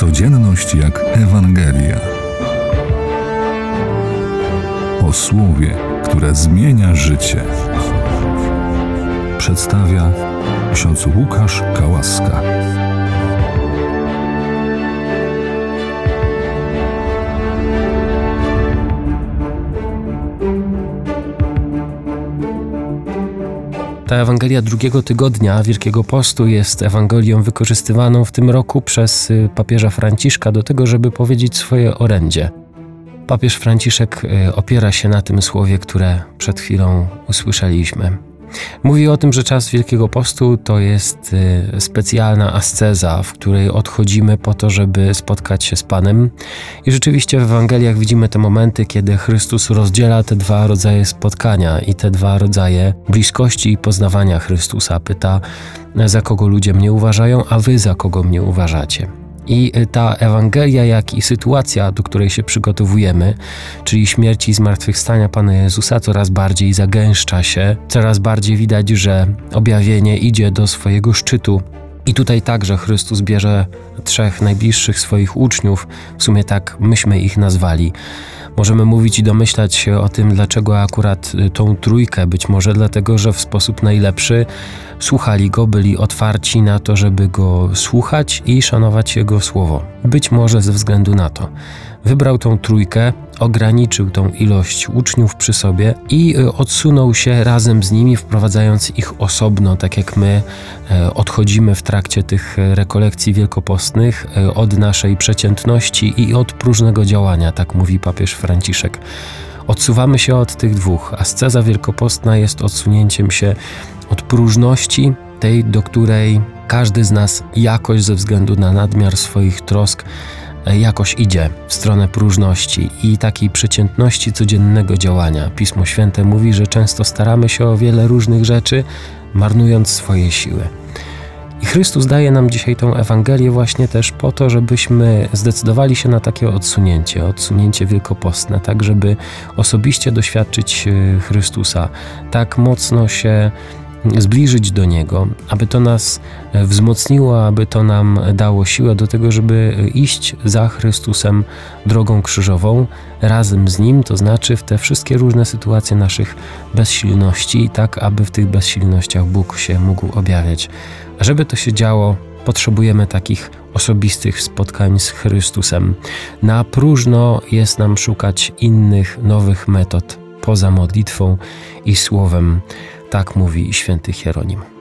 Codzienność jak Ewangelia. O słowie, które zmienia życie. Przedstawia ksiądz Łukasz Kałaska. Ta Ewangelia drugiego tygodnia Wielkiego Postu jest Ewangelią wykorzystywaną w tym roku przez y, papieża Franciszka do tego, żeby powiedzieć swoje orędzie. Papież Franciszek y, opiera się na tym słowie, które przed chwilą usłyszeliśmy. Mówi o tym, że czas Wielkiego Postu to jest y, specjalna asceza, w której odchodzimy po to, żeby spotkać się z Panem. I rzeczywiście w Ewangeliach widzimy te momenty, kiedy Chrystus rozdziela te dwa rodzaje spotkania i te dwa rodzaje bliskości i poznawania Chrystusa. Pyta, za kogo ludzie mnie uważają, a wy za kogo mnie uważacie. I y, ta Ewangelia, jak i sytuacja, do której się przygotowujemy, czyli śmierci i zmartwychwstania Pana Jezusa, coraz bardziej zagęszcza się, coraz bardziej widać, że objawienie idzie do swojego szczytu. I tutaj także Chrystus bierze trzech najbliższych swoich uczniów, w sumie tak myśmy ich nazwali. Możemy mówić i domyślać się o tym, dlaczego akurat y, tą trójkę, być może dlatego, że w sposób najlepszy słuchali go, byli otwarci na to, żeby go słuchać i szanować jego słowo. Być może ze względu na to. Wybrał tą trójkę, ograniczył tą ilość uczniów przy sobie i y, odsunął się razem z nimi, wprowadzając ich osobno, tak jak my e, odchodzimy w trakcie tych rekolekcji wielkopostnych e, od naszej przeciętności i od próżnego działania, tak mówi papież Franciszek. Odsuwamy się od tych dwóch. Asceza wielkopostna jest odsunięciem się od próżności, tej, do której każdy z nas jakoś ze względu na nadmiar swoich trosk e, jakoś idzie w stronę próżności i takiej przeciętności codziennego działania. Pismo Święte mówi, że często staramy się o wiele różnych rzeczy, marnując swoje siły. I Chrystus daje nam dzisiaj tą Ewangelię właśnie też po to, żebyśmy zdecydowali się na takie odsunięcie, odsunięcie wielkopostne, tak żeby osobiście doświadczyć e, Chrystusa, tak mocno się zbliżyć do Niego, aby to nas e, wzmocniło, aby to nam dało siłę do tego, żeby iść za Chrystusem drogą krzyżową, razem z Nim, to znaczy w te wszystkie różne sytuacje naszych bezsilności, tak aby w tych bezsilnościach Bóg się mógł objawiać. A żeby to się działo, potrzebujemy takich osobistych spotkań z Chrystusem. Na próżno jest nam szukać innych, nowych metod poza modlitwą i słowem. Tak mówi święty Hieronim.